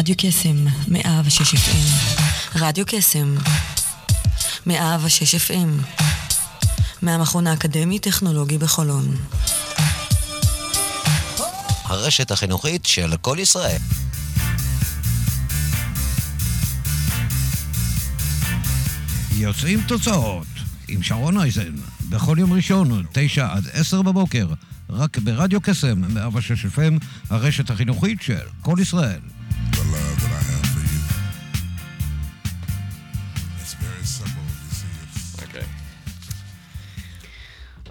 רדיו קסם, מאה ושש FM. רדיו קסם, מאה ושש FM. מהמכון האקדמי-טכנולוגי בחולון. הרשת החינוכית של כל ישראל. יוצאים תוצאות עם שרון אייזן, בכל יום ראשון, תשע עד עשר בבוקר, רק ברדיו קסם, 106 FM, הרשת החינוכית של כל ישראל.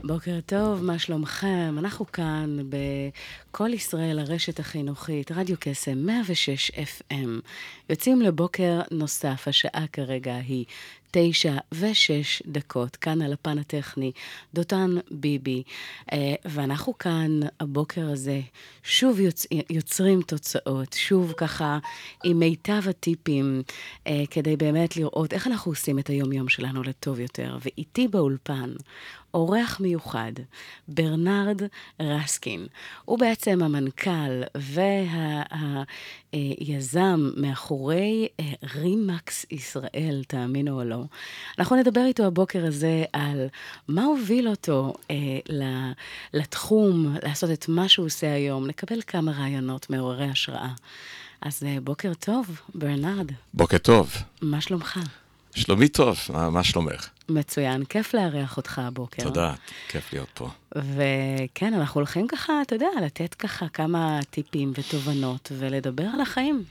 בוקר טוב, מה שלומכם? אנחנו כאן בכל ישראל, הרשת החינוכית, רדיו קסם 106 FM. יוצאים לבוקר נוסף, השעה כרגע היא תשע ושש דקות, כאן על הפן הטכני, דותן ביבי. אה, ואנחנו כאן הבוקר הזה שוב יוצ... יוצרים תוצאות, שוב ככה עם מיטב הטיפים, אה, כדי באמת לראות איך אנחנו עושים את היום-יום שלנו לטוב יותר. ואיתי באולפן אורח מיוחד, ברנרד רסקין. הוא בעצם המנכ"ל והיזם מאחורי אה, רימקס ישראל, תאמינו או לא. אנחנו נדבר איתו הבוקר הזה על מה הוביל אותו אה, לתחום, לעשות את מה שהוא עושה היום, נקבל כמה רעיונות מעוררי השראה. אז אה, בוקר טוב, ברנרד. בוקר טוב. מה שלומך? שלומי טוב, מה, מה שלומך? מצוין, כיף לארח אותך הבוקר. תודה, כיף להיות פה. וכן, אנחנו הולכים ככה, אתה יודע, לתת ככה כמה טיפים ותובנות ולדבר על החיים.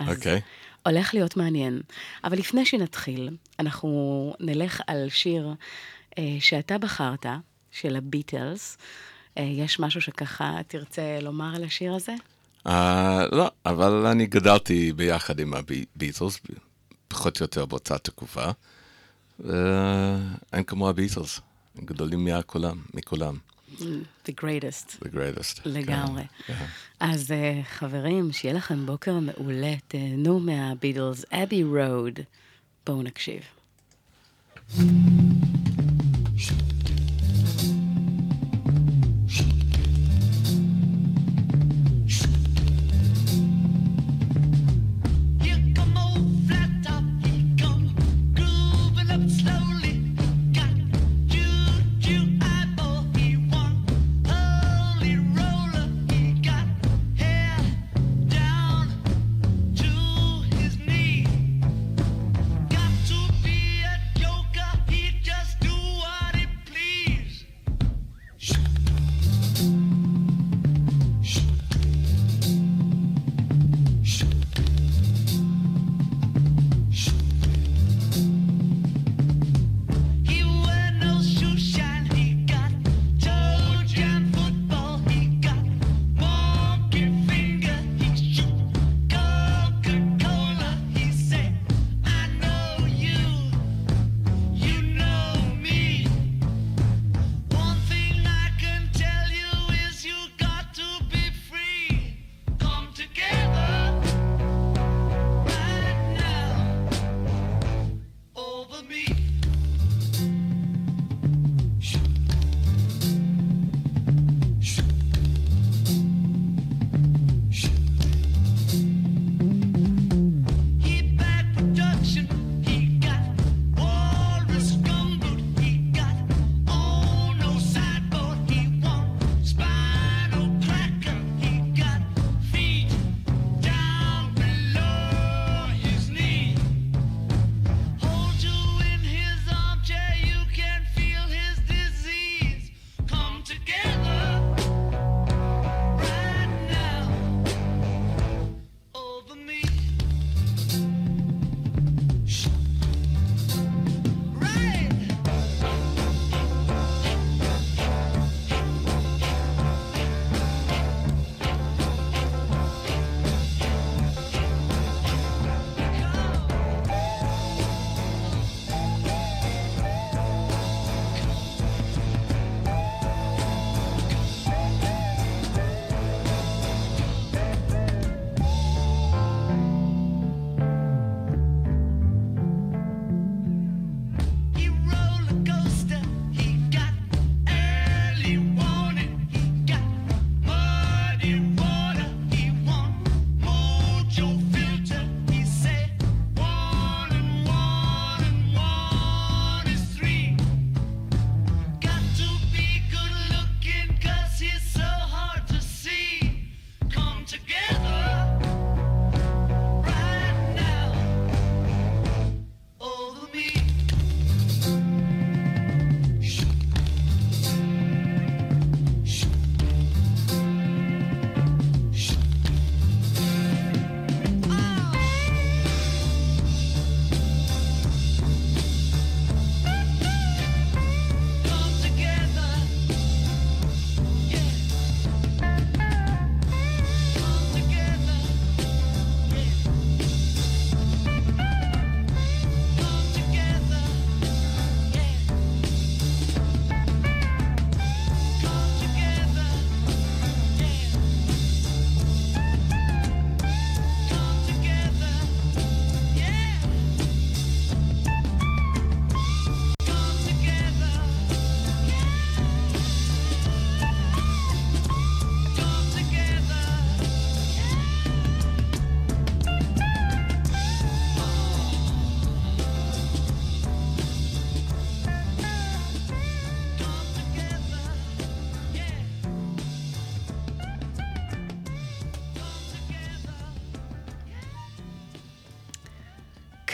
אוקיי. okay. הולך להיות מעניין. אבל לפני שנתחיל, אנחנו נלך על שיר אה, שאתה בחרת, של הביטלס. אה, יש משהו שככה תרצה לומר על השיר הזה? Uh, לא, אבל אני גדלתי ביחד עם הביטלס, פחות או יותר באותה תקופה. אין כמו הביטלס, גדולים מכולם, מכולם. The greatest. The greatest. לגמרי. כן, כן. אז uh, חברים, שיהיה לכם בוקר מעולה, תהנו מהביטלס, אבי רוד. בואו נקשיב. just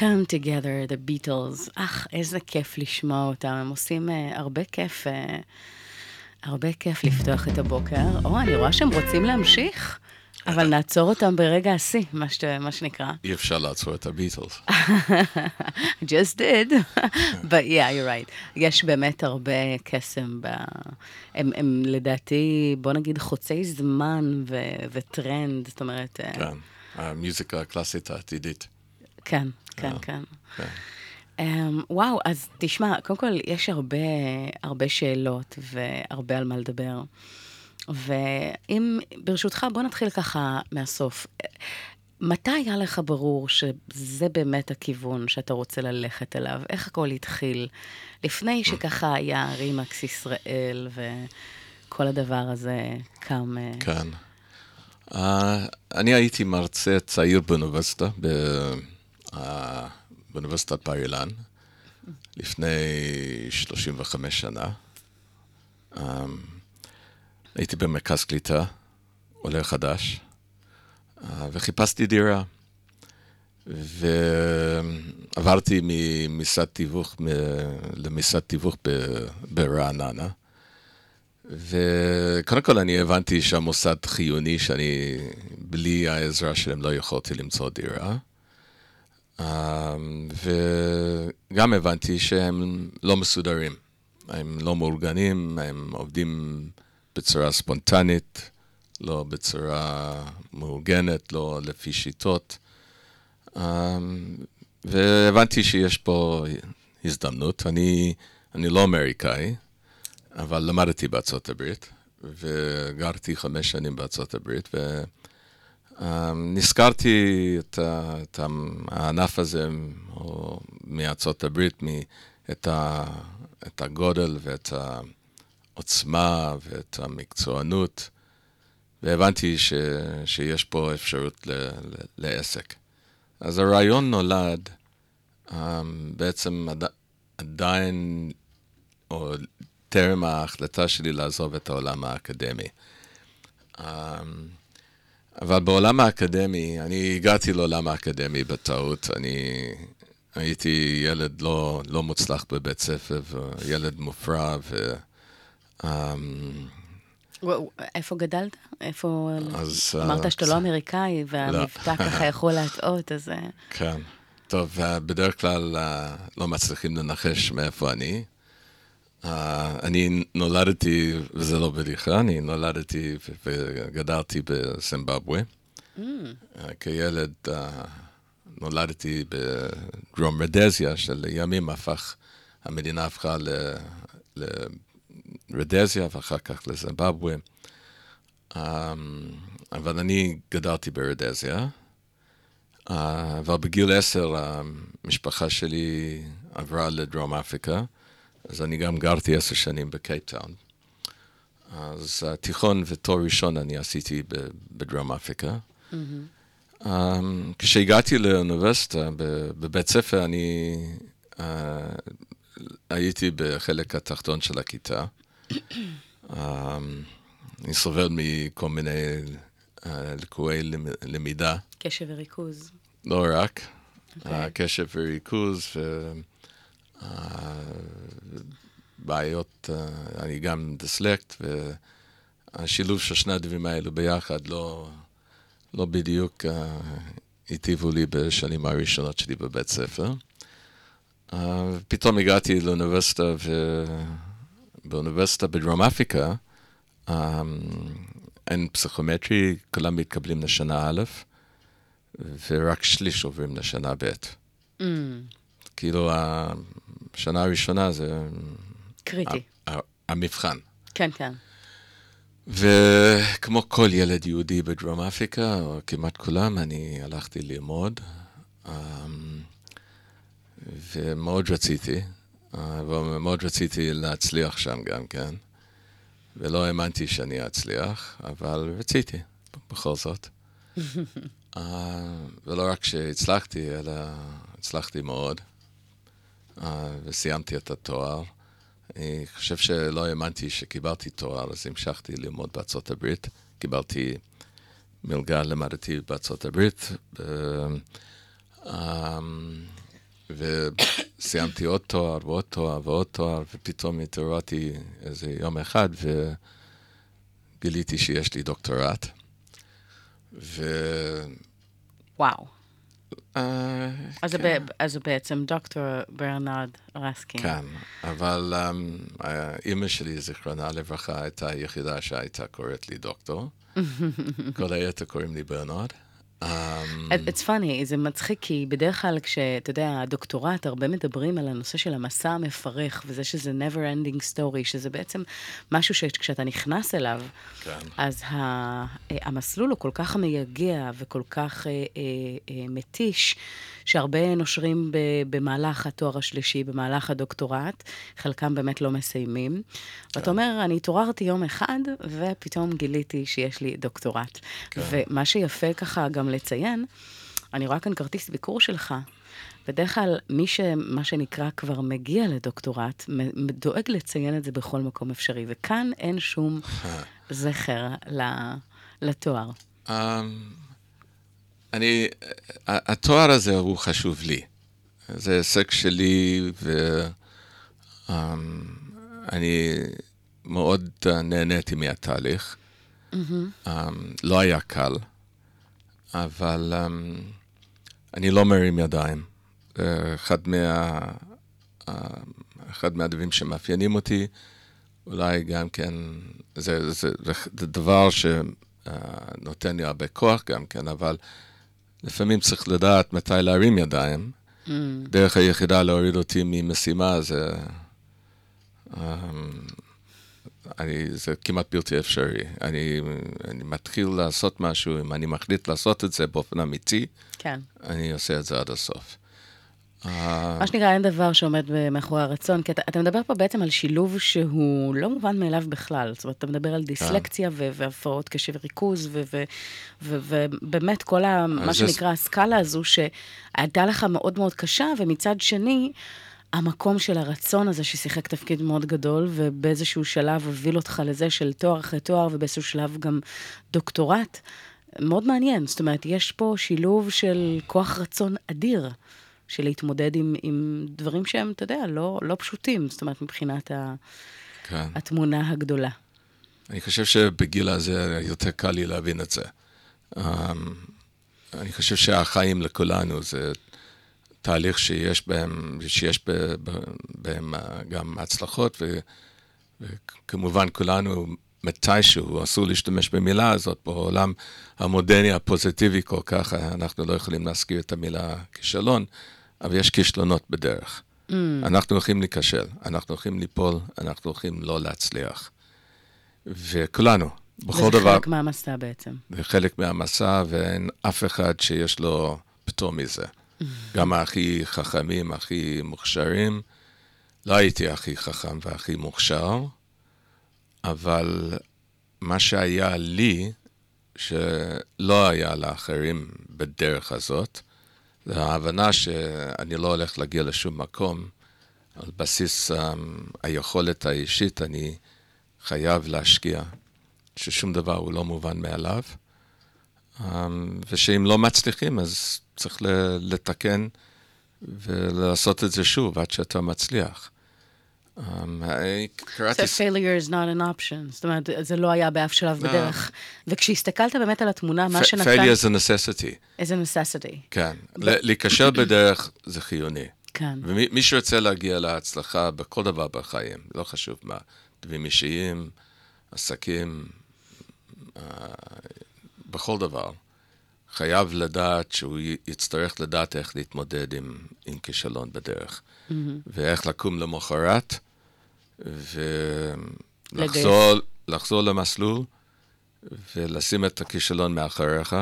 Come Together, The Beatles. אך, איזה כיף לשמוע אותם. הם עושים uh, הרבה כיף, uh, הרבה כיף לפתוח את הבוקר. או, אני רואה שהם רוצים להמשיך, אבל נעצור אותם ברגע השיא, מה, ש... מה שנקרא. אי אפשר לעצור את הביטלס. just did, but yeah, you're right. יש באמת הרבה קסם ב... הם, הם לדעתי, בוא נגיד, חוצי זמן ו... וטרנד, זאת אומרת... אה, כן, המוזיקה הקלאסית העתידית. כן, כן, כן. כן. Um, וואו, אז תשמע, קודם כל, יש הרבה, הרבה שאלות והרבה על מה לדבר. ואם, ברשותך, בוא נתחיל ככה מהסוף. מתי היה לך ברור שזה באמת הכיוון שאתה רוצה ללכת אליו? איך הכל התחיל? לפני שככה היה רימקס ישראל וכל הדבר הזה קם... אה, כן. Uh, אני הייתי מרצה צעיר באוניברסיטה, uh, באוניברסיטת בר אילן, לפני 35 שנה. Um, הייתי במרכז קליטה, עולה חדש, אה, וחיפשתי דירה. ועברתי ממשרד תיווך למשרד תיווך ברעננה. וקודם כל אני הבנתי שהמוסד חיוני, שאני בלי העזרה שלהם לא יכולתי למצוא דירה. אה, וגם הבנתי שהם לא מסודרים. הם לא מאורגנים, הם עובדים בצורה ספונטנית, לא בצורה מאורגנת, לא לפי שיטות. אמ, והבנתי שיש פה הזדמנות. אני, אני לא אמריקאי, אבל למדתי בארצות הברית, וגרתי חמש שנים בארצות הברית, ונזכרתי את, את הענף הזה מארצות הברית, את, ה, את הגודל ואת. העוצמה ואת המקצוענות, והבנתי ש, שיש פה אפשרות ל, ל, לעסק. אז הרעיון נולד um, בעצם עד, עדיין, או טרם ההחלטה שלי לעזוב את העולם האקדמי. Um, אבל בעולם האקדמי, אני הגעתי לעולם האקדמי בטעות. אני הייתי ילד לא, לא מוצלח בבית ספר, ילד מופרע, ו... אמ, איפה גדלת? איפה... אז... אמרת שאתה לא אמריקאי, והמבטא לא. ככה יכול להטעות, אז... אה. כן. טוב, בדרך כלל אה, לא מצליחים לנחש מאיפה אני. אה, אני נולדתי, וזה לא בדיחה, אני נולדתי וגדלתי בזימבבואה. Mm. כילד נולדתי בדרום רדזיה, שלימים הפך, המדינה הפכה ל... רדזיה ואחר כך לזימבבואה. Um, אבל אני גדלתי ברדזיה, uh, אבל בגיל עשר המשפחה שלי עברה לדרום אפריקה, אז אני גם גרתי עשר שנים בקייפטאון. אז uh, תיכון ותואר ראשון אני עשיתי בדרום אפריקה. Mm-hmm. Um, כשהגעתי לאוניברסיטה, בבית ספר, אני uh, הייתי בחלק התחתון של הכיתה. אמ, אני סובל מכל מיני אה, לקויי למידה. קשב וריכוז. לא רק. Okay. אוקיי. קשב וריכוז ובעיות, אה, אני גם דיסלקט, והשילוב של שני הדברים האלו ביחד לא, לא בדיוק אה, היטיבו לי בשנים הראשונות שלי בבית ספר. פתאום הגעתי לאוניברסיטה ו... באוניברסיטה בדרום אפריקה, אין פסיכומטרי, כולם מתקבלים לשנה א', ורק שליש עוברים לשנה ב'. Mm. כאילו, השנה הראשונה זה... קריטי. המבחן. כן, כן. וכמו כל ילד יהודי בדרום אפריקה, או כמעט כולם, אני הלכתי ללמוד, um, ומאוד רציתי. אבל מאוד רציתי להצליח שם גם כן, ולא האמנתי שאני אצליח, אבל רציתי, בכל זאת. uh, ולא רק שהצלחתי, אלא הצלחתי מאוד, וסיימתי את התואר. אני חושב שלא האמנתי שקיבלתי תואר, אז המשכתי ללמוד בארצות הברית. קיבלתי מלגה, למדתי בארצות הברית. Um, וסיימתי עוד תואר ועוד תואר ועוד תואר, ופתאום התעוררתי איזה יום אחד, וגיליתי שיש לי דוקטורט. ו... וואו. אה, אז זה כן. אז זה בעצם דוקטור ברנרד רסקין. כן, אבל um, אימא שלי, זיכרונה לברכה, הייתה היחידה שהייתה קוראת לי דוקטור. כל היתר קוראים לי ברנרד. It- It's funny, זה מצחיק, כי בדרך כלל כשאתה יודע, הדוקטורט, הרבה מדברים על הנושא של המסע המפרך, וזה שזה never ending story, שזה בעצם משהו שכשאתה נכנס אליו, כן. אז ה, אה, המסלול הוא כל כך מייגע וכל כך אה, אה, אה, מתיש, שהרבה נושרים ב, במהלך התואר השלישי, במהלך הדוקטורט, חלקם באמת לא מסיימים. ואתה אומר, אני התעוררתי יום אחד, ופתאום גיליתי שיש לי דוקטורט. ומה שיפה ככה גם לציין, אני רואה כאן כרטיס ביקור שלך. בדרך כלל, מי שמה שנקרא כבר מגיע לדוקטורט, דואג לציין את זה בכל מקום אפשרי, וכאן אין שום זכר לתואר. Um, אני, התואר הזה הוא חשוב לי. זה הישג שלי, ואני מאוד אה, נהניתי מהתהליך. Um, לא היה קל, אבל um, אני לא מרים ידיים. זה אחד מה... אה, אחד מהדברים שמאפיינים אותי, אולי גם כן, זה, זה, זה, זה דבר שנותן לי הרבה כוח גם כן, אבל לפעמים צריך לדעת מתי להרים ידיים. Mm. דרך היחידה להוריד אותי ממשימה זה, אה, אני, זה כמעט בלתי אפשרי. אני, אני מתחיל לעשות משהו, אם אני מחליט לעשות את זה באופן אמיתי, כן. אני עושה את זה עד הסוף. מה שנקרא, אין דבר שעומד מאחורי הרצון, כי אתה, אתה מדבר פה בעצם על שילוב שהוא לא מובן מאליו בכלל. זאת אומרת, אתה מדבר על דיסלקציה ו- והפרעות קשב וריכוז, ו- ו- ו- ובאמת כל ה, מה זה- שנקרא הסקאלה הזו, שהייתה לך מאוד מאוד קשה, ומצד שני, המקום של הרצון הזה ששיחק תפקיד מאוד גדול, ובאיזשהו שלב הוביל אותך לזה של תואר אחרי תואר, ובאיזשהו שלב גם דוקטורט. מאוד מעניין, זאת אומרת, יש פה שילוב של כוח רצון אדיר. של להתמודד עם, עם דברים שהם, אתה יודע, לא, לא פשוטים, זאת אומרת, מבחינת ה, כן. התמונה הגדולה. אני חושב שבגיל הזה יותר קל לי להבין את זה. Um, אני חושב שהחיים לכולנו זה תהליך שיש בהם, שיש בהם uh, גם הצלחות, ו, וכמובן כולנו מתישהו, אסור להשתמש במילה הזאת, בעולם המודרני הפוזיטיבי כל כך, אנחנו לא יכולים להזכיר את המילה כישלון, אבל יש כישלונות בדרך. Mm. אנחנו הולכים להיכשל, אנחנו הולכים ליפול, אנחנו הולכים לא להצליח. וכולנו, בכל וזה דבר, חלק מהמסע בעצם. זה חלק מהמסע, ואין אף אחד שיש לו פטור מזה. גם הכי חכמים, הכי מוכשרים. לא הייתי הכי חכם והכי מוכשר, אבל מה שהיה לי, שלא היה לאחרים בדרך הזאת, זה ההבנה שאני לא הולך להגיע לשום מקום. על בסיס um, היכולת האישית, אני חייב להשקיע, ששום דבר הוא לא מובן מאליו, um, ושאם לא מצליחים, אז צריך לתקן ולעשות את זה שוב עד שאתה מצליח. אני קראתי... So failure is not an option, זאת אומרת, זה לא היה באף שלב לא. בדרך. וכשהסתכלת באמת על התמונה, מה שנתן... failure is a necessity, איזה necessity. כן. להיכשל בדרך זה חיוני. כן. ומי שרוצה להגיע להצלחה בכל דבר בחיים, לא חשוב מה, דברים אישיים, עסקים, אה, בכל דבר, חייב לדעת שהוא יצטרך לדעת איך להתמודד עם, עם כישלון בדרך. Mm-hmm. ואיך לקום למחרת, ולחזור לחזור למסלול, ולשים את הכישלון מאחוריך.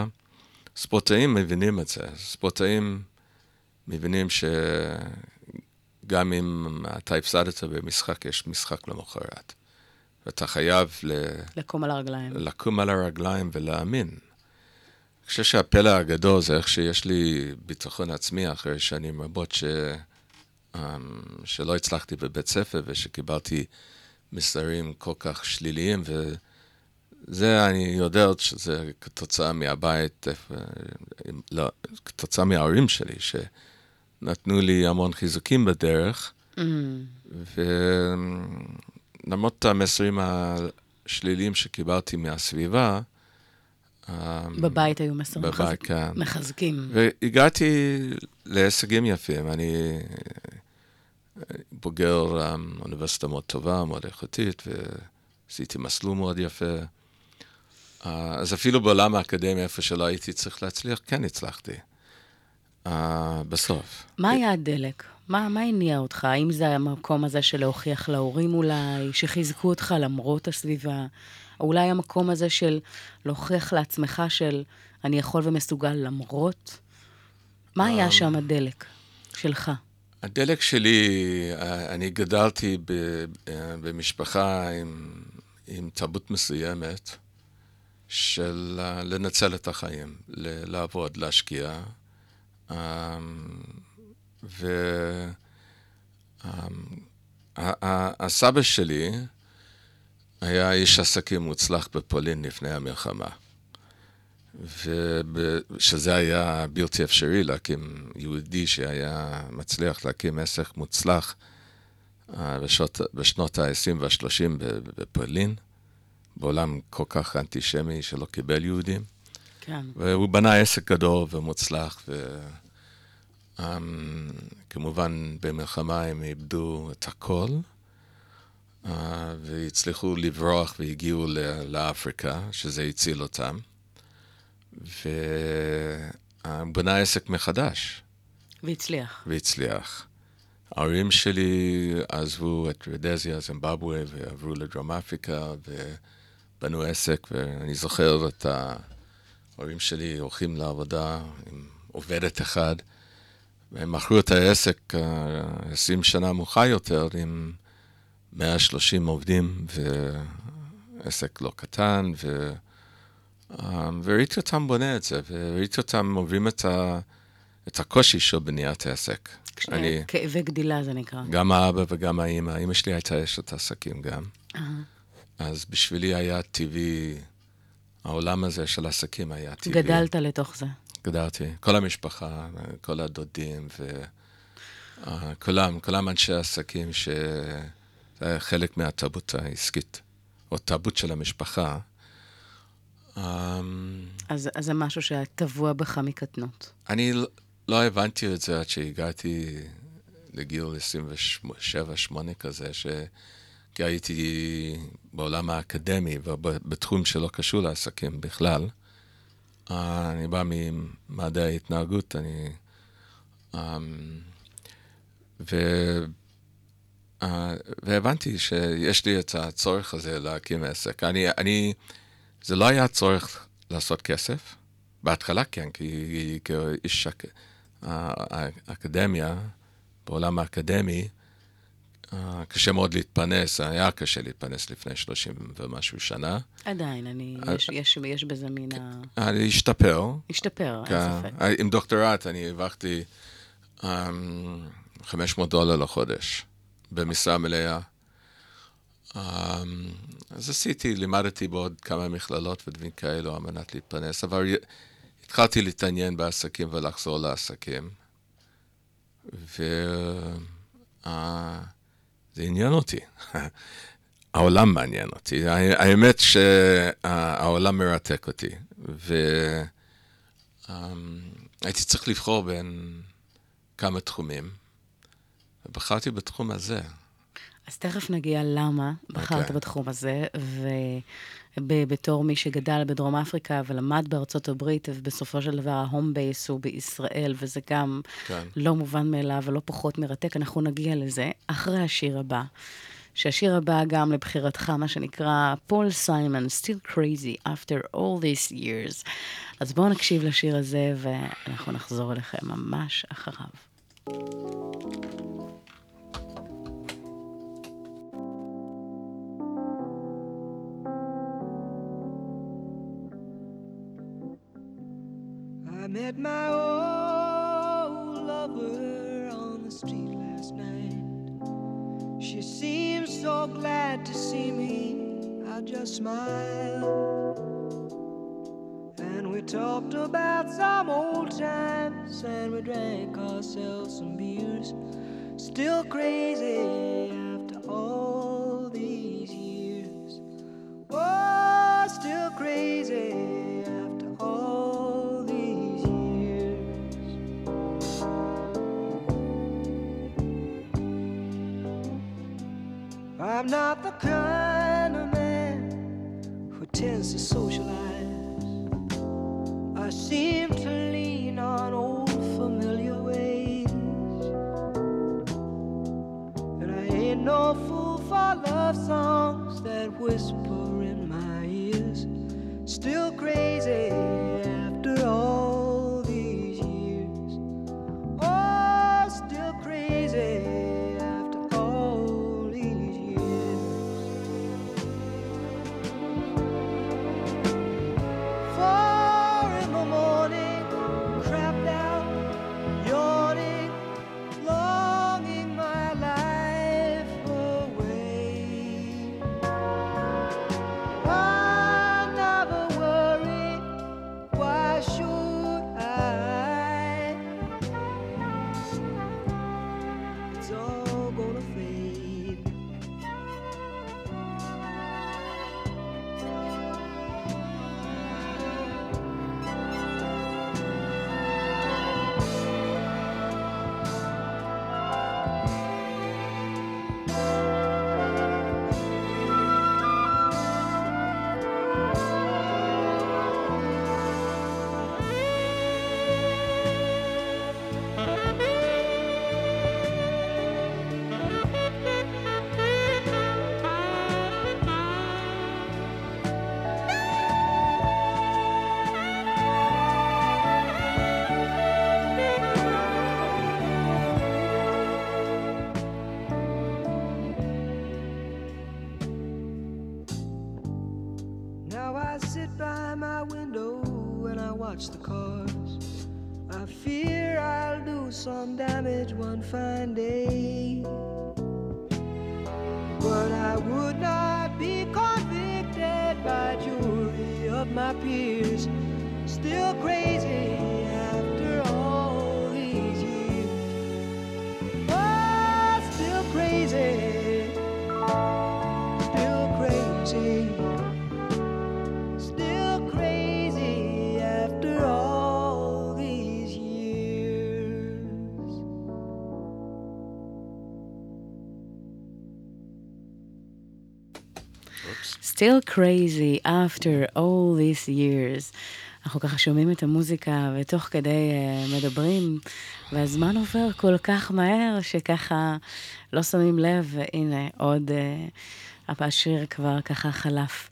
ספורטאים מבינים את זה. ספורטאים מבינים שגם אם אתה הפסדת במשחק, יש משחק למחרת. ואתה חייב ל... לקום על הרגליים. לקום על הרגליים ולהאמין. חושב שהפלא הגדול זה איך שיש לי ביטחון עצמי אחרי שנים רבות ש... אמ, שלא הצלחתי בבית ספר ושקיבלתי מסרים כל כך שליליים, וזה אני יודע שזה כתוצאה מהבית, לא, כתוצאה מההורים שלי, נתנו לי המון חיזוקים בדרך, Mm. ולמרות המסרים השליליים שקיבלתי מהסביבה, בבית היו מסרים בבית, מחזק- כן. מחזקים. והגעתי להישגים יפים. אני בוגר um, אוניברסיטה מאוד טובה, מאוד איכותית, ועשיתי מסלול מאוד יפה. Uh, אז אפילו בעולם האקדמיה, איפה שלא הייתי צריך להצליח, כן הצלחתי. Uh, בסוף. מה היה הדלק? מה, מה הניע אותך? האם זה המקום הזה של להוכיח להורים אולי, שחיזקו אותך למרות הסביבה? או אולי המקום הזה של להוכיח לעצמך של אני יכול ומסוגל למרות? מה היה שם הדלק שלך? הדלק שלי, אה, אני גדלתי אה, במשפחה עם, עם תרבות מסוימת של אה, לנצל את החיים, לעבוד, להשקיע. אמ, והסבא שלי היה איש עסקים מוצלח בפולין לפני המלחמה. ושזה היה בלתי אפשרי להקים יהודי שהיה מצליח להקים עסק מוצלח בשעות, בשנות ה-20 וה-30 בפולין, בעולם כל כך אנטישמי שלא קיבל יהודים. כן. והוא בנה עסק גדול ומוצלח, וכמובן במלחמה הם איבדו את הכל, והצליחו לברוח והגיעו לאפריקה, שזה הציל אותם. והוא בנה עסק מחדש, והצליח. והצליח. ההורים שלי עזבו את רדזיה, זימבבואה, ועברו לדרום אפריקה, ובנו עסק, ואני זוכר את ההורים שלי הולכים לעבודה עם עובדת אחד, והם מכרו את העסק אה, 20 שנה מאוחר יותר עם 130 עובדים, ועסק לא קטן, ו... אה, וראיתי אותם בונה את זה, וראיתי אותם עוברים את, ה... את הקושי של בניית העסק. אני, כאבי גדילה זה נקרא. גם האבא וגם האימא, אימא שלי הייתה אשת עסקים גם. אה. אז בשבילי היה טבעי, העולם הזה של עסקים היה טבעי. גדלת לתוך זה. גדלתי. כל המשפחה, כל הדודים, וכולם, כולם אנשי עסקים שזה היה חלק מהתרבות העסקית, או תרבות של המשפחה. אמ, אז, אז זה משהו שהיה טבוע בך מקטנות. אני לא- לא הבנתי את זה עד שהגעתי לגיל 27-8 כזה, ש... כי הייתי בעולם האקדמי ובתחום שלא קשור לעסקים בכלל. אה, אני בא ממדעי ההתנהגות, אני... אמ, ו... אה, והבנתי שיש לי את הצורך הזה להקים עסק. אני, אני, זה לא היה צורך לעשות כסף. בהתחלה כן, כי כאיש אק- האקדמיה, בעולם האקדמי, אה, קשה מאוד להתפרנס, היה קשה להתפרנס לפני 30 ומשהו שנה. עדיין, אני, יש, יש, יש בזה מן ה... אה, להשתפר. השתפר, כן. אין ספק. אה, עם דוקטורט אני הרווחתי אמ, 500 דולר לחודש במשרה מלאה. אמ, אז עשיתי, לימדתי בעוד כמה מכללות ודברים כאלו על מנת להתפרנס, אבל התחלתי להתעניין בעסקים ולחזור לעסקים. וזה עניין אותי. העולם מעניין אותי. האמת שהעולם מרתק אותי. והייתי צריך לבחור בין כמה תחומים, ובחרתי בתחום הזה. אז תכף נגיע למה בחרת אוקיי. בתחום הזה, ובתור מי שגדל בדרום אפריקה ולמד בארצות הברית, ובסופו של דבר ה home base הוא בישראל, וזה גם כן. לא מובן מאליו ולא פחות מרתק, אנחנו נגיע לזה אחרי השיר הבא. שהשיר הבא גם לבחירתך, מה שנקרא פול סיימון, Still Crazy After All These Years. אז בואו נקשיב לשיר הזה, ואנחנו נחזור אליכם ממש אחריו. Met my old lover on the street last night. She seemed so glad to see me. I just smiled. And we talked about some old times and we drank ourselves some beers. Still crazy after all these years. Oh, still crazy after all I'm not the kind of man who tends to socialize. I seem to lean on old familiar ways. And I ain't no fool for love songs that whisper in my ears. Still crazy my peers. Still crazy Still crazy after all these years. אנחנו ככה שומעים את המוזיקה ותוך כדי uh, מדברים, והזמן עובר כל כך מהר שככה לא שמים לב, והנה עוד, uh, השיר כבר ככה חלף.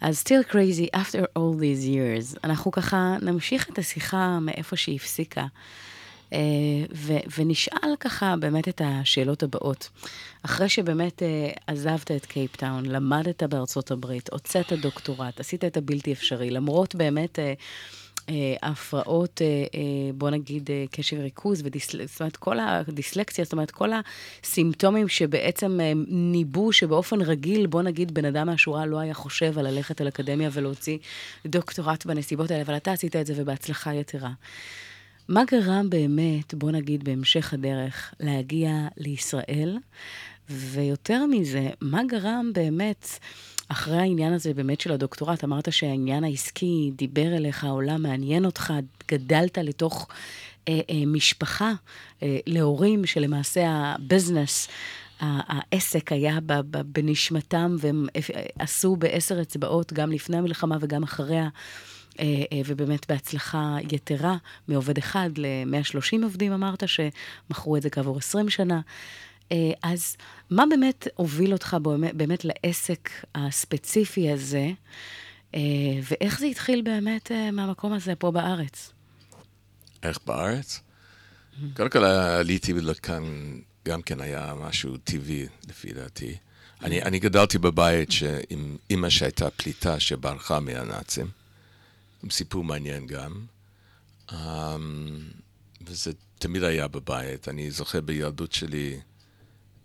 אז still crazy after all these years. אנחנו ככה נמשיך את השיחה מאיפה שהיא הפסיקה. אה, ו- ונשאל ככה באמת את השאלות הבאות. אחרי שבאמת אה, עזבת את קייפטאון, למדת בארצות הברית, הוצאת דוקטורט, עשית את הבלתי אפשרי, למרות באמת אה, אה, הפרעות, אה, אה, בוא נגיד, אה, קשב וריכוז, ודיסל... זאת אומרת, כל הדיסלקציה, זאת אומרת, כל הסימפטומים שבעצם אה, ניבאו שבאופן רגיל, בוא נגיד, בן אדם מהשורה לא היה חושב על ללכת אל אקדמיה ולהוציא דוקטורט בנסיבות האלה, אבל אתה עשית את זה ובהצלחה יתרה. מה גרם באמת, בוא נגיד, בהמשך הדרך, להגיע לישראל? ויותר מזה, מה גרם באמת, אחרי העניין הזה באמת של הדוקטורט, אמרת שהעניין העסקי דיבר אליך, העולם מעניין אותך, גדלת לתוך אה, אה, משפחה, אה, להורים שלמעשה הביזנס, העסק היה בנשמתם, והם עשו בעשר אצבעות גם לפני המלחמה וגם אחריה. אה, אה, ובאמת בהצלחה יתרה, מעובד אחד ל-130 עובדים, אמרת, שמכרו את זה כעבור 20 שנה. אה, אז מה באמת הוביל אותך באמת לעסק הספציפי הזה, ואיך זה התחיל באמת מהמקום הזה פה בארץ? איך בארץ? קודם כל עליתי לכאן, גם כן היה משהו טבעי, לפי דעתי. אני, אני גדלתי בבית עם אימא שהייתה פליטה שברחה מהנאצים. סיפור מעניין גם. Um, וזה תמיד היה בבית. אני זוכר בילדות שלי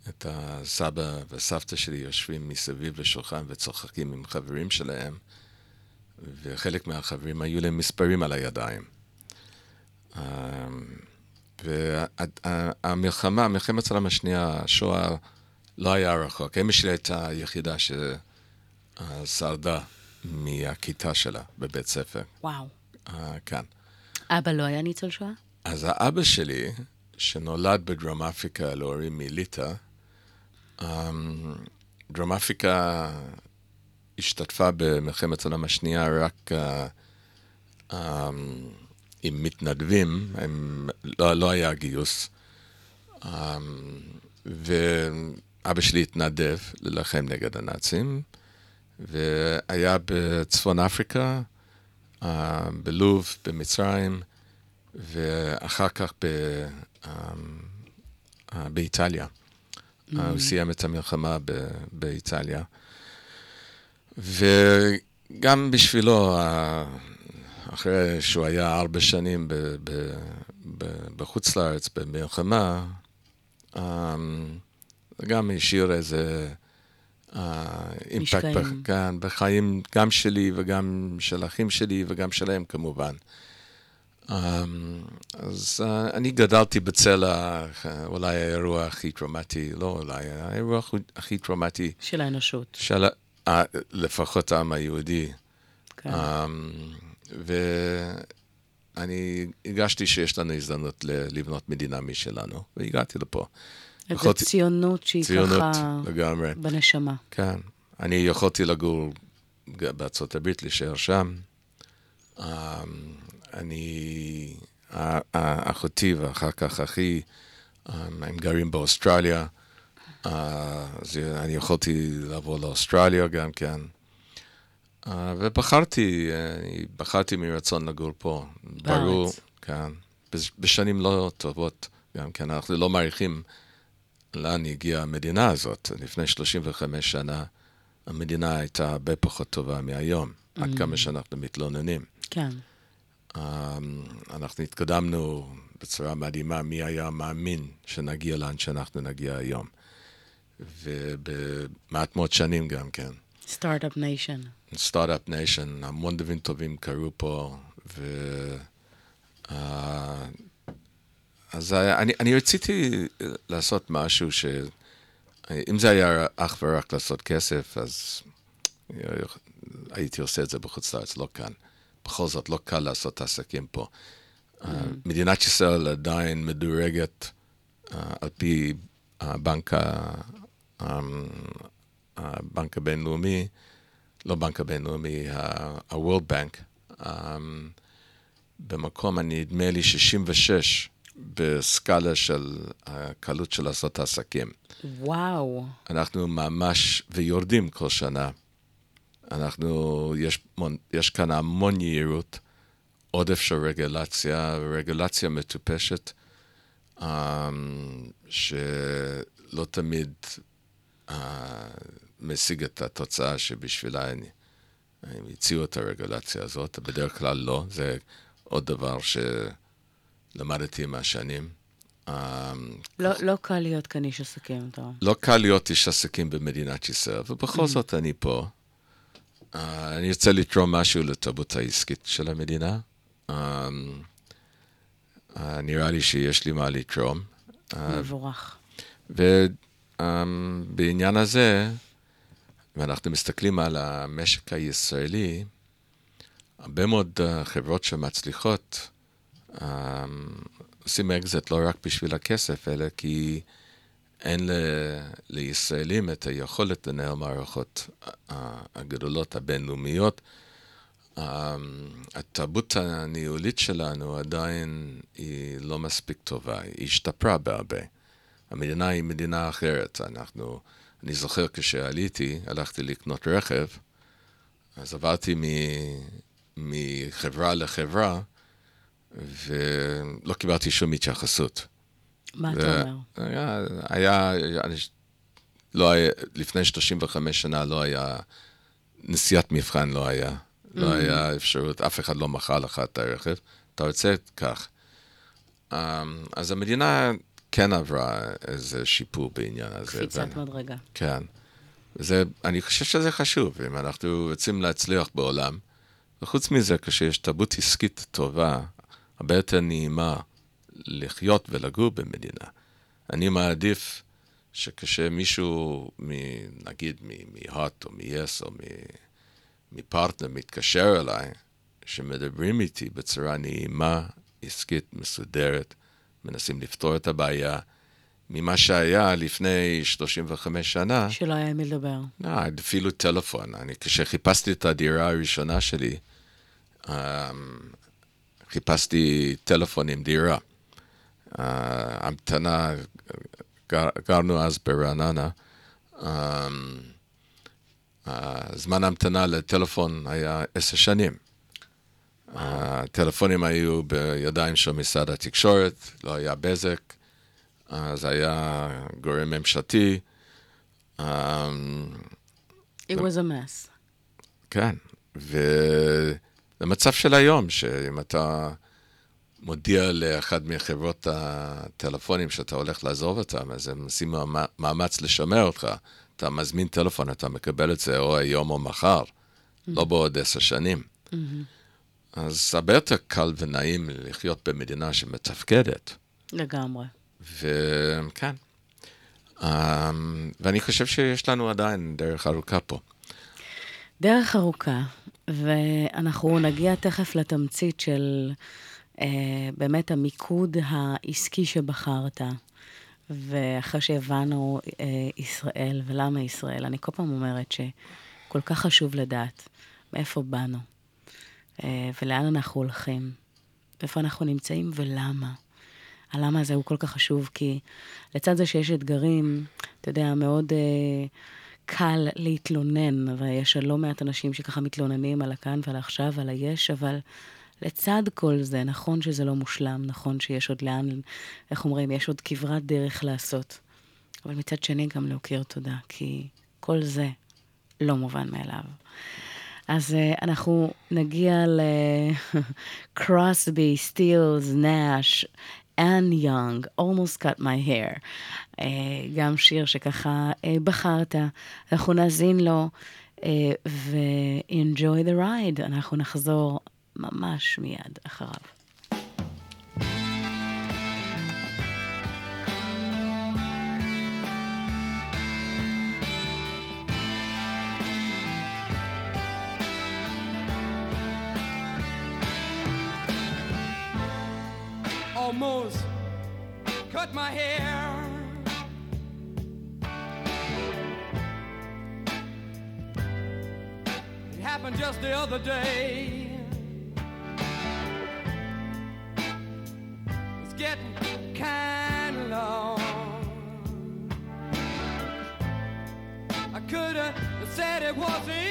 את הסבא והסבתא שלי יושבים מסביב לשולחן וצוחקים עם חברים שלהם, וחלק מהחברים היו להם מספרים על הידיים. אמ, והמלחמה, מלחמת העולם השנייה, השואה לא היה רחוק. אמא שלי הייתה היחידה ששרדה מהכיתה שלה בבית ספר. וואו. אה, כאן. אבא לא היה ניצול שואה? אז האבא שלי, שנולד בדרום אפריקה להורים מליטא, אמ, דרום אפריקה השתתפה במלחמת העולם השנייה רק uh, um, עם מתנדבים, הם, לא, לא היה גיוס. Um, ואבא שלי התנדב ללחם נגד הנאצים, והיה בצפון אפריקה, uh, בלוב, במצרים, ואחר כך ב, um, uh, באיטליה. Mm. הוא סיים את המלחמה ב, באיטליה. וגם בשבילו, אחרי שהוא היה ארבע שנים בחוץ לארץ, במלחמה, גם השאיר איזה אימפקט כאן, בחיים גם שלי וגם של אחים שלי וגם שלהם כמובן. Um, אז uh, אני גדלתי בצל אולי האירוע הכי טראומטי, לא אולי, האירוע הכי טראומטי. של האנושות. של, לפחות העם היהודי. כן. ואני הרגשתי שיש לנו הזדמנות לבנות מדינה משלנו, והגעתי לפה. איזו ציונות שהיא ציונות, ככה... לגמרי. בנשמה. כן. אני יכולתי לגור בארצות הברית, להישאר שם. אני, אחותי ואחר כך אחי, הם גרים באוסטרליה. אז אני יכולתי לעבור לאוסטרליה גם כן. ובחרתי, בחרתי מרצון לגור פה. בארץ. ברור, כן. בשנים לא טובות גם כן. אנחנו לא מעריכים לאן הגיעה המדינה הזאת. לפני 35 שנה המדינה הייתה הרבה פחות טובה מהיום, mm. עד כמה שאנחנו מתלוננים. כן. אנחנו התקדמנו בצורה מדהימה, מי היה מאמין שנגיע לאן שאנחנו נגיע היום. ובמעט מאוד שנים גם כן. Start-Up Nation. Start-Up Nation, המון דברים טובים קרו פה, ו... Uh, אז אני, אני רציתי לעשות משהו ש... אם זה היה אך ורק לעשות כסף, אז הייתי עושה את זה בחוץ לארץ, לא כאן. בכל זאת, לא קל לעשות עסקים פה. Mm-hmm. מדינת ישראל עדיין מדורגת uh, על פי הבנק אמ, הבנק הבינלאומי, לא בנק הבינלאומי, ה-World Bank, אמ, במקום, אני נדמה לי 66 בסקאלה של הקלות של לעשות עסקים. וואו. אנחנו ממש, ויורדים כל שנה. אנחנו, יש, יש כאן המון יהירות, עודף של רגולציה, רגולציה מטופשת, um, שלא תמיד משיג את התוצאה שבשבילה הם, הם הציעו את הרגולציה הזאת, בדרך כלל לא, זה עוד דבר שלמדתי עם השנים. לא, לא קל להיות כאן איש עסקים, אתה. לא קל להיות איש עסקים במדינת ישראל, ובכל mm. זאת אני פה. Uh, אני רוצה לתרום משהו לתרבות העסקית של המדינה. Uh, uh, נראה לי שיש לי מה לתרום. מבורך. Um, בעניין הזה, אם אנחנו מסתכלים על המשק הישראלי, הרבה מאוד uh, חברות שמצליחות עושים אקזיט לא רק בשביל הכסף, אלא כי אין ל, לישראלים את היכולת לנהל מערכות הגדולות הבינלאומיות. Um, התרבות הניהולית שלנו עדיין היא לא מספיק טובה, היא השתפרה בהרבה. המדינה היא מדינה אחרת. אנחנו, אני זוכר כשעליתי, הלכתי לקנות רכב, אז עברתי מ, מחברה לחברה, ולא קיבלתי שום התייחסות. מה אתה אומר? היה, היה אני, לא היה, לפני 35 שנה לא היה, נסיעת מבחן לא היה. לא mm. לא היה אפשרות, אף אחד לא מכר לך את הרכב, אתה רוצה כך. Um, אז המדינה כן עברה איזה שיפור בעניין הזה. קפיצת ואני, מדרגה. כן. זה, אני חושב שזה חשוב, אם אנחנו רוצים להצליח בעולם, וחוץ מזה, כשיש תרבות עסקית טובה, הרבה יותר נעימה לחיות ולגור במדינה. אני מעדיף שכשמישהו, נגיד מהוט או מ-yes או מפרטנר מתקשר אליי, שמדברים איתי בצורה נעימה, עסקית, מסודרת, מנסים לפתור את הבעיה, ממה שהיה לפני 35 שנה. שלא היה מי לדבר. לא, אפילו טלפון. אני, כשחיפשתי את הדירה הראשונה שלי, um, חיפשתי טלפון עם דירה. Uh, המתנה, גר, גרנו אז ברעננה. Um, uh, זמן ההמתנה לטלפון היה עשר שנים. הטלפונים היו בידיים של משרד התקשורת, לא היה בזק, זה היה גורם ממשלתי. It was a mess. כן, ובמצב של היום, שאם אתה מודיע לאחד מחברות הטלפונים שאתה הולך לעזוב אותם, אז הם עושים מאמץ לשמר אותך. אתה מזמין טלפון, אתה מקבל את זה או היום או מחר, mm-hmm. לא בעוד עשר שנים. Mm-hmm. אז הרבה יותר קל ונעים לחיות במדינה שמתפקדת. לגמרי. וכן. ואני חושב שיש לנו עדיין דרך ארוכה פה. דרך ארוכה, ואנחנו נגיע תכף לתמצית של אה, באמת המיקוד העסקי שבחרת. ואחרי שהבנו אה, ישראל ולמה ישראל, אני כל פעם אומרת שכל כך חשוב לדעת מאיפה באנו. אה, ולאן אנחנו הולכים, ואיפה אנחנו נמצאים ולמה. הלמה הזה הוא כל כך חשוב, כי לצד זה שיש אתגרים, אתה יודע, מאוד uh, קל להתלונן, ויש לא מעט אנשים שככה מתלוננים על הכאן ועל עכשיו ועל היש, אבל לצד כל זה, נכון שזה לא מושלם, נכון שיש עוד לאן, איך אומרים, יש עוד כברת דרך לעשות. אבל מצד שני גם להכיר תודה, כי כל זה לא מובן מאליו. אז uh, אנחנו נגיע לקרוסבי, סטילס, נאש, אנ יונג, Almost Cut My Hair. Uh, גם שיר שככה uh, בחרת, אנחנו נאזין לו uh, ו-enjoy the ride. אנחנו נחזור ממש מיד אחריו. Almost cut my hair. It happened just the other day. It's getting kind of long. I could have said it wasn't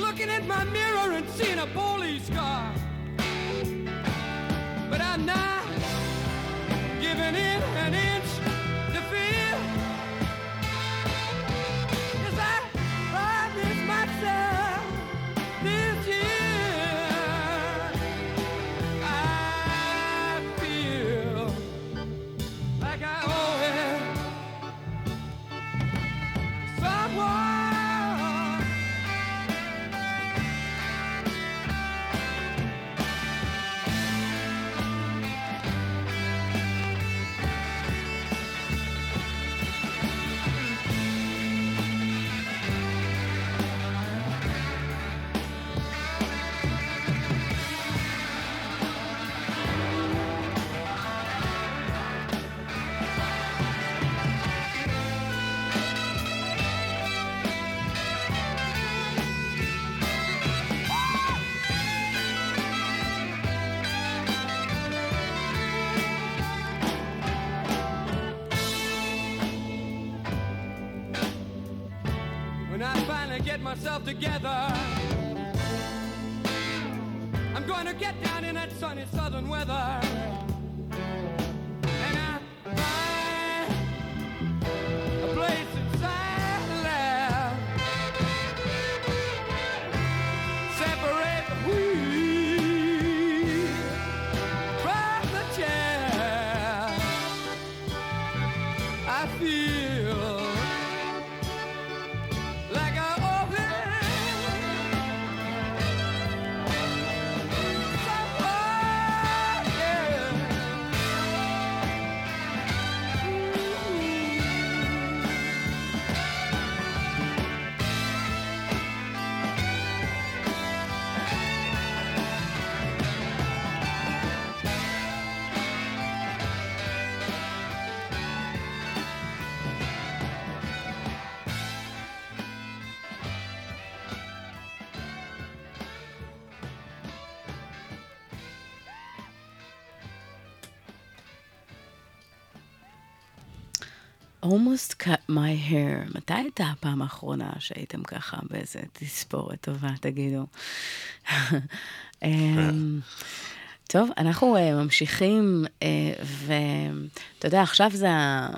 looking at my mirror and seeing a police car. But I'm not giving in an inch I feel almost cut my hair. מתי הייתה הפעם האחרונה שהייתם ככה באיזה תספורת טובה, תגידו? אמ, טוב, אנחנו uh, ממשיכים, uh, ואתה יודע, עכשיו זה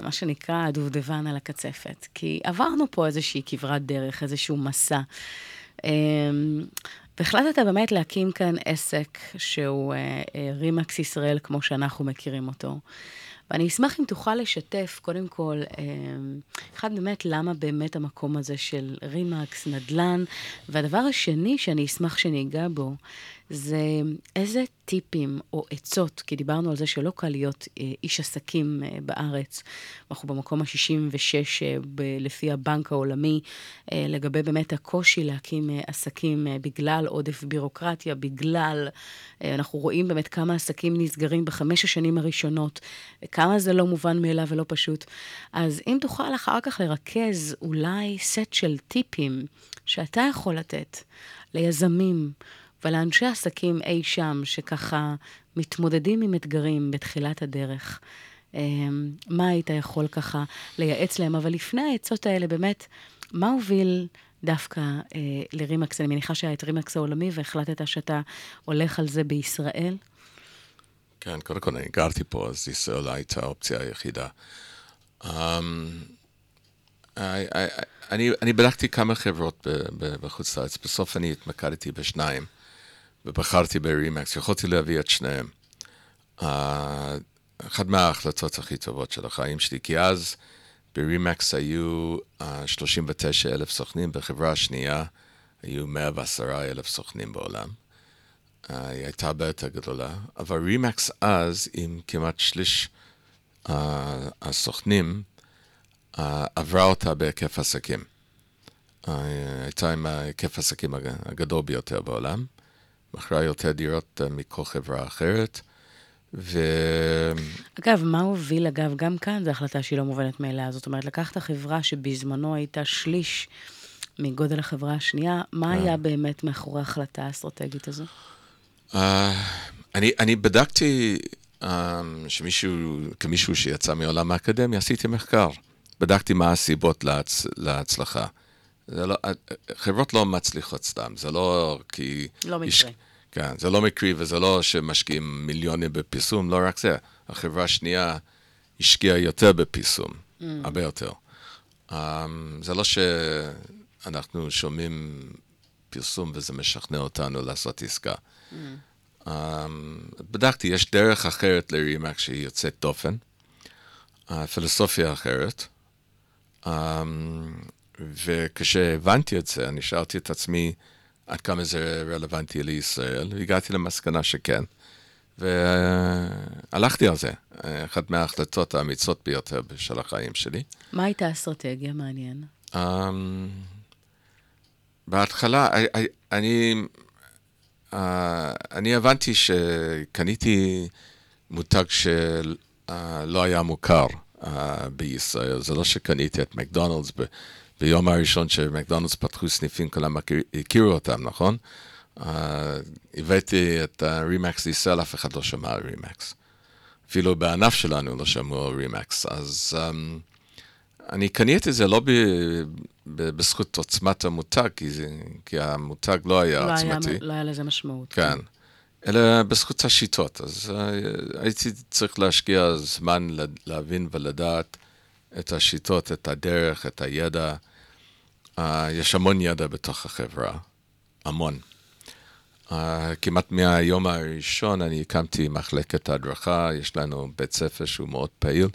מה שנקרא הדובדבן על הקצפת, כי עברנו פה איזושהי כברת דרך, איזשהו מסע. Um, והחלטת באמת להקים כאן עסק שהוא uh, uh, רימקס ישראל, כמו שאנחנו מכירים אותו. ואני אשמח אם תוכל לשתף, קודם כל, אה, אחד, באמת, למה באמת המקום הזה של רימקס, נדל"ן, והדבר השני שאני אשמח שניגע בו, זה איזה טיפים או עצות, כי דיברנו על זה שלא קל להיות אה, איש עסקים אה, בארץ. אנחנו במקום ה-66 אה, לפי הבנק העולמי, לגבי באמת הקושי להקים עסקים בגלל עודף בירוקרטיה, בגלל, אנחנו רואים באמת כמה עסקים נסגרים בחמש השנים הראשונות, כמה זה לא מובן מאליו ולא פשוט. אז אם תוכל אחר כך לרכז אולי סט של טיפים שאתה יכול לתת ליזמים ולאנשי עסקים אי שם, שככה מתמודדים עם אתגרים בתחילת הדרך. אמ, מה היית יכול ככה לייעץ להם? אבל לפני העצות האלה, באמת, מה הוביל דווקא אה, לרימקס? אני מניחה שהיה את רימקס העולמי והחלטת שאתה הולך על זה בישראל. כן, קודם כל אני גרתי פה, אז ישראל הייתה האופציה היחידה. Um, I, I, אני, אני בדקתי כמה חברות בחוץ לארץ, בסוף אני התמקדתי בשניים, ובחרתי ברימקס, יכולתי להביא את שניהם. אחת מההחלטות הכי טובות של החיים שלי, כי אז ברימקס היו uh, 39 אלף סוכנים, בחברה השנייה היו 110 אלף סוכנים בעולם. אה, היא הייתה הרבה יותר גדולה, אבל רימקס אז, עם כמעט שליש uh, הסוכנים, עברה אותה בהיקף עסקים. הייתה עם ההיקף עסקים הג- הגדול ביותר בעולם, מכרה יותר דירות uh, מכל חברה אחרת, ו... אגב, מה הוביל, אגב, גם כאן זו החלטה שהיא לא מובנת מאליה. זאת אומרת, לקחת חברה שבזמנו הייתה שליש מגודל החברה השנייה, מה היה באמת מאחורי ההחלטה האסטרטגית הזו? Uh, אני, אני בדקתי um, שמישהו, כמישהו שיצא מעולם האקדמיה, עשיתי מחקר. בדקתי מה הסיבות להצ, להצלחה. זה לא, חברות לא מצליחות סתם, זה לא כי... לא מקרה. יש, כן, זה לא מקרי וזה לא שמשקיעים מיליונים בפרסום, לא רק זה. החברה השנייה השקיעה יותר בפרסום, mm. הרבה יותר. Um, זה לא שאנחנו שומעים פרסום וזה משכנע אותנו לעשות עסקה. Mm. Um, בדקתי, יש דרך אחרת לרימאק שהיא יוצאת דופן, uh, פילוסופיה אחרת. Um, וכשהבנתי את זה, אני שאלתי את עצמי עד כמה זה רלוונטי לישראל, והגעתי למסקנה שכן. והלכתי על זה, אחת מההחלטות האמיצות ביותר של החיים שלי. מה הייתה האסטרטגיה? מעניין. Um, בהתחלה, אני, uh, אני הבנתי שקניתי מותג שלא uh, היה מוכר uh, בישראל. זה לא שקניתי את מקדונלדס ביום הראשון שמקדונלדס פתחו סניפים, כולם הכיר, הכירו אותם, נכון? Uh, הבאתי את רימקס לישראל, אף אחד לא שמע על רימקס. אפילו בענף שלנו לא שמעו על רימקס. אז um, אני קניתי את זה לא ב, ב, בזכות עוצמת המותג, כי, זה, כי המותג לא היה לא עוצמתי. היה, לא היה לזה משמעות. כן. אלא בזכות השיטות. אז uh, הייתי צריך להשקיע זמן לה- להבין ולדעת את השיטות, את הדרך, את הידע. Uh, יש המון ידע בתוך החברה, המון. Uh, כמעט מהיום הראשון אני הקמתי מחלקת הדרכה, יש לנו בית ספר שהוא מאוד פעיל.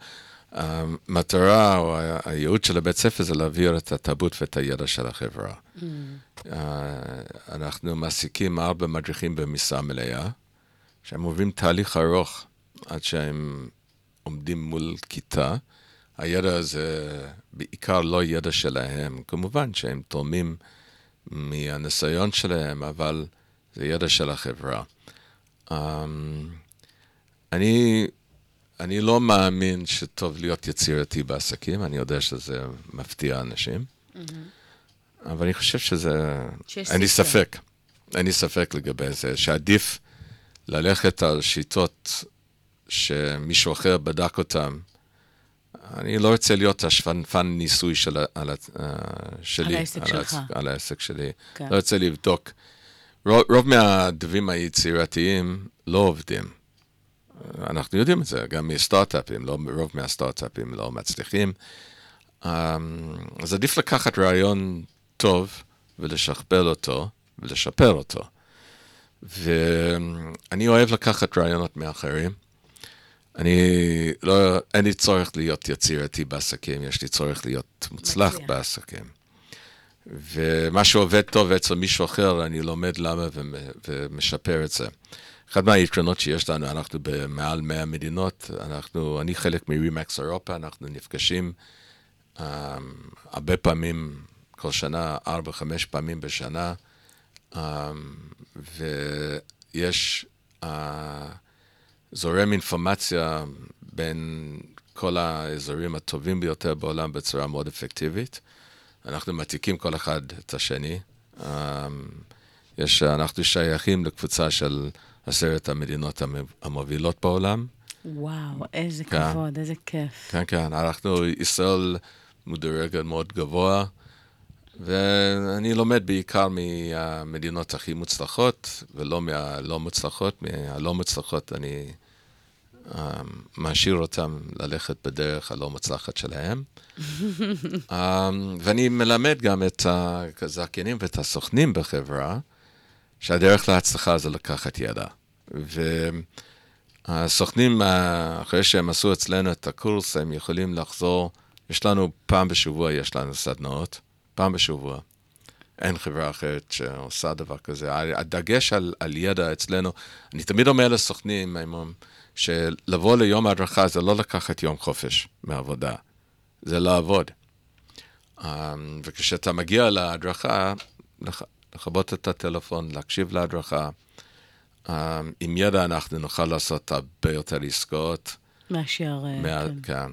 המטרה או הייעוד של הבית ספר זה להעביר את התרבות ואת הידע של החברה. Uh, אנחנו מעסיקים ארבע מדריכים במשרה מלאה, שהם עוברים תהליך ארוך עד שהם עומדים מול כיתה. הידע הזה בעיקר לא ידע שלהם, כמובן שהם תורמים מהניסיון שלהם, אבל זה ידע של החברה. Um, אני, אני לא מאמין שטוב להיות יצירתי בעסקים, אני יודע שזה מפתיע אנשים. אבל אני חושב שזה... אין לי. ספק. אין לי ספק לגבי זה, שעדיף ללכת על שיטות שמישהו אחר בדק אותן. אני לא רוצה להיות השפנפן ניסוי של, על, אה, שלי. העסק על שלך. על העסק שלי. כן. לא רוצה לבדוק. רוב, רוב מהדברים היצירתיים לא עובדים. אנחנו יודעים את זה, גם מסטארט-אפים, לא, רוב מהסטארט-אפים לא מצליחים. אמ, אז עדיף לקחת רעיון טוב ולשכפל אותו ולשפר אותו. ואני אוהב לקחת רעיונות מאחרים. אני לא, אין לי צורך להיות יצירתי בעסקים, יש לי צורך להיות מוצלח מצליח. בעסקים. ומה שעובד טוב אצל מישהו אחר, אני לומד למה ומ- ומשפר את זה. אחד מהיתרונות שיש לנו, אנחנו במעל 100 מדינות, אנחנו, אני חלק מרימקס אירופה, אנחנו נפגשים um, הרבה פעמים, כל שנה, ארבע, חמש פעמים בשנה, um, ויש uh, זורם אינפורמציה בין כל האזורים הטובים ביותר בעולם בצורה מאוד אפקטיבית. אנחנו מעתיקים כל אחד את השני. Um, יש, אנחנו שייכים לקבוצה של עשרת המדינות המ- המובילות בעולם. וואו, איזה כן. כבוד, איזה כיף. כן, כן, אנחנו, ישראל מדורגת מאוד גבוה, ואני לומד בעיקר מהמדינות הכי מוצלחות, ולא מהלא מוצלחות. מהלא מוצלחות אני משאיר אותם ללכת בדרך הלא מוצלחת שלהם. um, ואני מלמד גם את הזכיינים ואת הסוכנים בחברה, שהדרך להצלחה זה לקחת ידע. והסוכנים, אה, אחרי שהם עשו אצלנו את הקורס, הם יכולים לחזור, יש לנו פעם בשבוע, יש לנו סדנאות, פעם בשבוע. אין חברה אחרת שעושה דבר כזה. הדגש על, על ידע אצלנו, אני תמיד אומר לסוכנים, הם אומרים, שלבוא ליום ההדרכה זה לא לקחת יום חופש מעבודה, זה לעבוד. אה, וכשאתה מגיע להדרכה, לח- לכבות את הטלפון, להקשיב להדרכה. אה, עם ידע אנחנו נוכל לעשות הרבה יותר עסקאות. מאשר... אה, מה, כן. כן.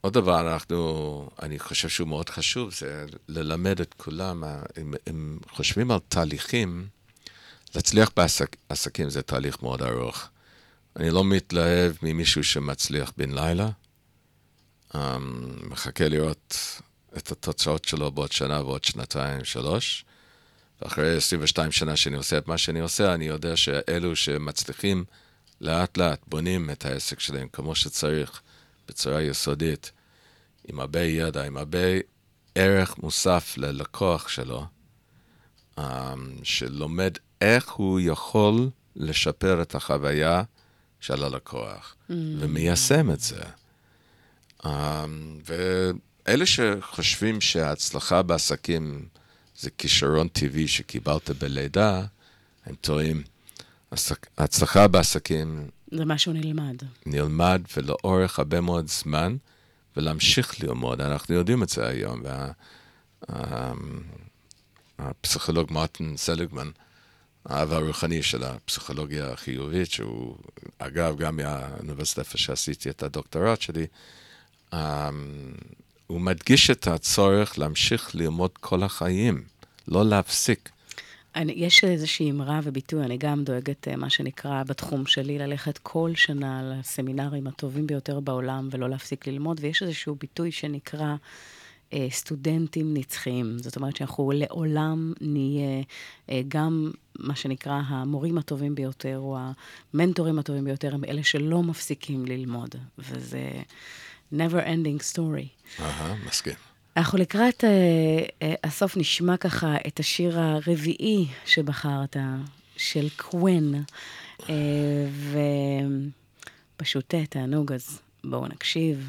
עוד דבר, אנחנו, אני חושב שהוא מאוד חשוב, זה ללמד את כולם, אה, אם, אם חושבים על תהליכים, להצליח בעסקים זה תהליך מאוד ארוך. אני לא מתלהב ממישהו שמצליח בן לילה, אה, מחכה לראות את התוצאות שלו בעוד שנה ועוד שנתיים, שלוש. ואחרי 22 שנה שאני עושה את מה שאני עושה, אני יודע שאלו שמצליחים לאט לאט בונים את העסק שלהם כמו שצריך, בצורה יסודית, עם הרבה ידע, עם הרבה ערך מוסף ללקוח שלו, אמ, שלומד איך הוא יכול לשפר את החוויה של הלקוח, ומיישם את זה. אמ, ואלה שחושבים שההצלחה בעסקים זה כישרון טבעי שקיבלת בלידה, הם טועים. ההצלחה בעסקים זה משהו נלמד. נלמד ולאורך הרבה מאוד זמן, ולהמשיך ללמוד. אנחנו יודעים את זה היום. וה, ה- הפסיכולוג מרטין סליגמן, האב הרוחני של הפסיכולוגיה החיובית, שהוא, אגב, גם מהאוניברסיטה איפה שעשיתי את הדוקטורט שלי, um, הוא מדגיש את הצורך להמשיך ללמוד כל החיים, לא להפסיק. אני, יש איזושהי אמרה וביטוי, אני גם דואגת, אה, מה שנקרא, בתחום שלי, ללכת כל שנה לסמינרים הטובים ביותר בעולם ולא להפסיק ללמוד, ויש איזשהו ביטוי שנקרא אה, סטודנטים נצחיים. זאת אומרת שאנחנו לעולם נהיה אה, גם מה שנקרא המורים הטובים ביותר, או המנטורים הטובים ביותר, הם אלה שלא מפסיקים ללמוד, וזה never ending story. אהה, מסכים. אנחנו לקראת אה, אה, הסוף נשמע ככה את השיר הרביעי שבחרת, של קווין, אה, ופשוט תענוג, אז בואו נקשיב.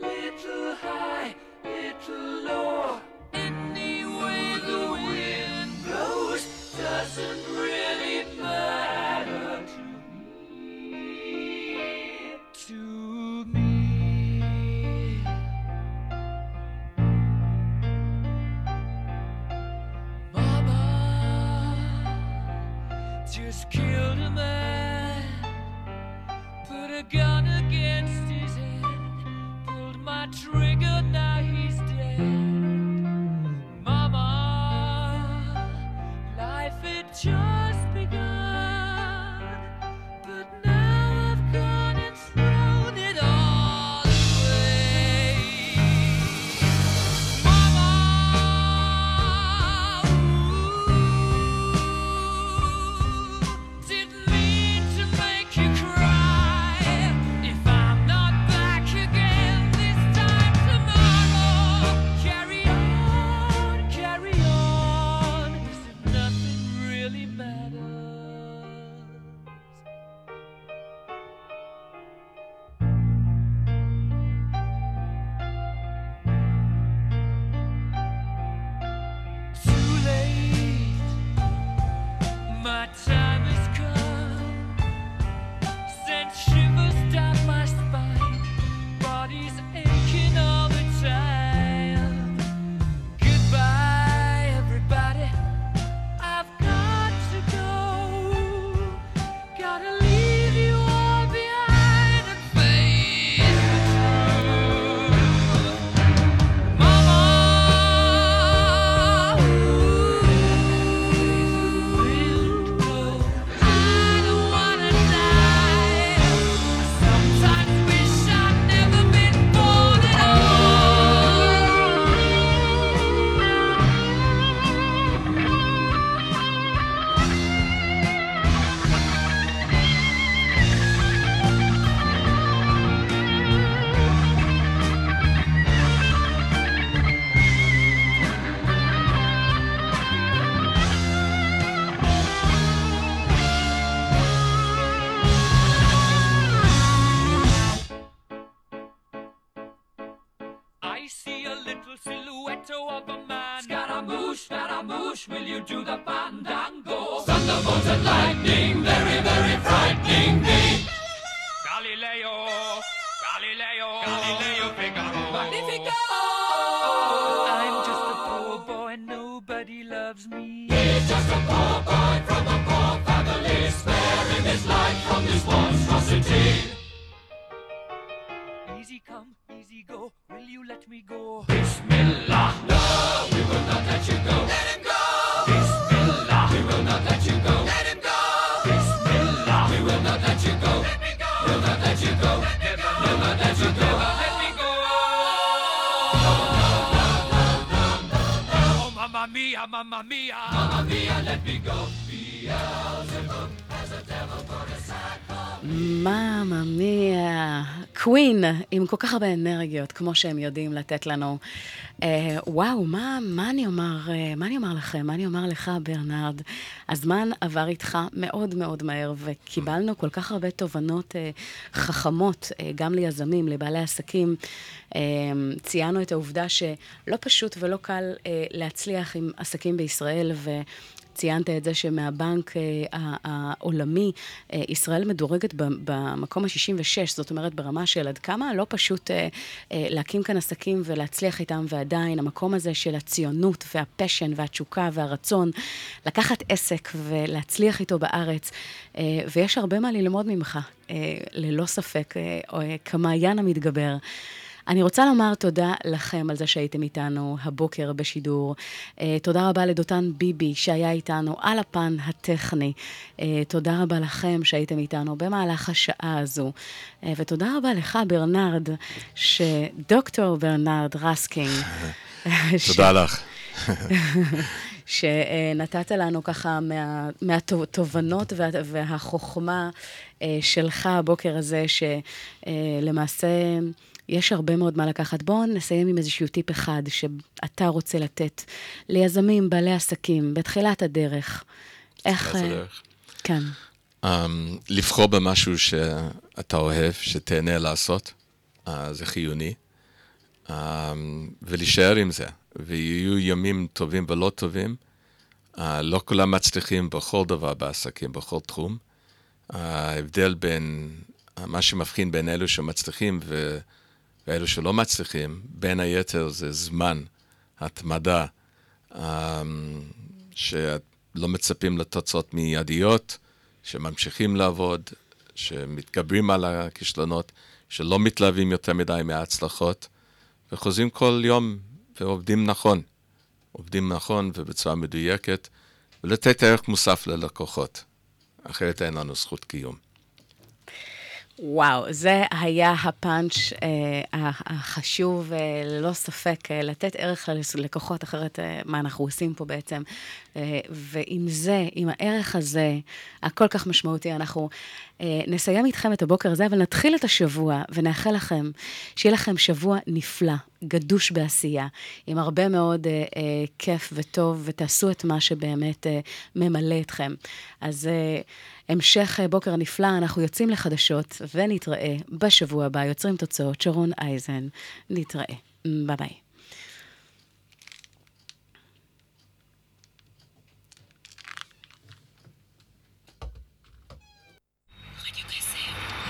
Little high, little low. Any way the wind blows doesn't really time go? Bismillah. No, we will not let you go. Let him go. Bismillah. We will not let you go. Let him go. Bismillah. We will not let you go. Let me go. Will not let you go. Never, will not let you go. Let me go. Oh, mamma mia, mamma mia. Mamma mia, let me go. מאמא מיה, קווין, עם כל כך הרבה אנרגיות, כמו שהם יודעים לתת לנו. אה, וואו, מה, מה אני אומר, אה, מה אני אומר לכם? מה אני אומר לך, ברנרד? הזמן עבר איתך מאוד מאוד מהר, וקיבלנו כל כך הרבה תובנות אה, חכמות, אה, גם ליזמים, לבעלי עסקים. אה, ציינו את העובדה שלא פשוט ולא קל אה, להצליח עם עסקים בישראל, ו... ציינת את זה שמהבנק אה, העולמי, אה, ישראל מדורגת במקום ה-66, זאת אומרת ברמה של עד כמה לא פשוט אה, להקים כאן עסקים ולהצליח איתם, ועדיין המקום הזה של הציונות והפשן והתשוקה והרצון לקחת עסק ולהצליח איתו בארץ, ויש הרבה מה ללמוד ממך, ללא ספק, כמעיין המתגבר. אני רוצה לומר תודה לכם על זה שהייתם איתנו הבוקר בשידור. אה, תודה רבה לדותן ביבי שהיה איתנו על הפן הטכני. אה, תודה רבה לכם שהייתם איתנו במהלך השעה הזו. אה, ותודה רבה לך, ברנרד, שדוקטור ברנרד רסקינג. תודה לך. שנתת לנו ככה מה, מהתובנות וה, והחוכמה אה, שלך הבוקר הזה, שלמעשה יש הרבה מאוד מה לקחת. בואו נסיים עם איזשהו טיפ אחד שאתה רוצה לתת ליזמים, בעלי עסקים, בתחילת הדרך. איך... אה, הדרך. כן. Um, לבחור במשהו שאתה אוהב, שתהנה לעשות, uh, זה חיוני, um, ולהישאר עם זה. ויהיו ימים טובים ולא טובים. Uh, לא כולם מצליחים בכל דבר בעסקים, בכל תחום. Uh, ההבדל בין, uh, מה שמבחין בין אלו שמצליחים ו... ואלו שלא מצליחים, בין היתר זה זמן, התמדה, um, שלא מצפים לתוצאות מיידיות, שממשיכים לעבוד, שמתגברים על הכישלונות, שלא מתלהבים יותר מדי מההצלחות, וחוזרים כל יום ועובדים נכון. עובדים נכון ובצורה מדויקת, ולתת ערך מוסף ללקוחות. אחרת אין לנו זכות קיום. וואו, זה היה הפאנץ' אה, החשוב, אה, ללא ספק, אה, לתת ערך ללקוחות, אחרת אה, מה אנחנו עושים פה בעצם. אה, ועם זה, עם הערך הזה, הכל כך משמעותי, אנחנו אה, נסיים איתכם את הבוקר הזה, אבל נתחיל את השבוע ונאחל לכם שיהיה לכם שבוע נפלא, גדוש בעשייה, עם הרבה מאוד אה, אה, כיף וטוב, ותעשו את מה שבאמת אה, ממלא אתכם. אז... אה, המשך אה, בוקר נפלא, אנחנו יוצאים לחדשות ונתראה בשבוע הבא, יוצרים תוצאות, שרון אייזן, נתראה. ביי ביי.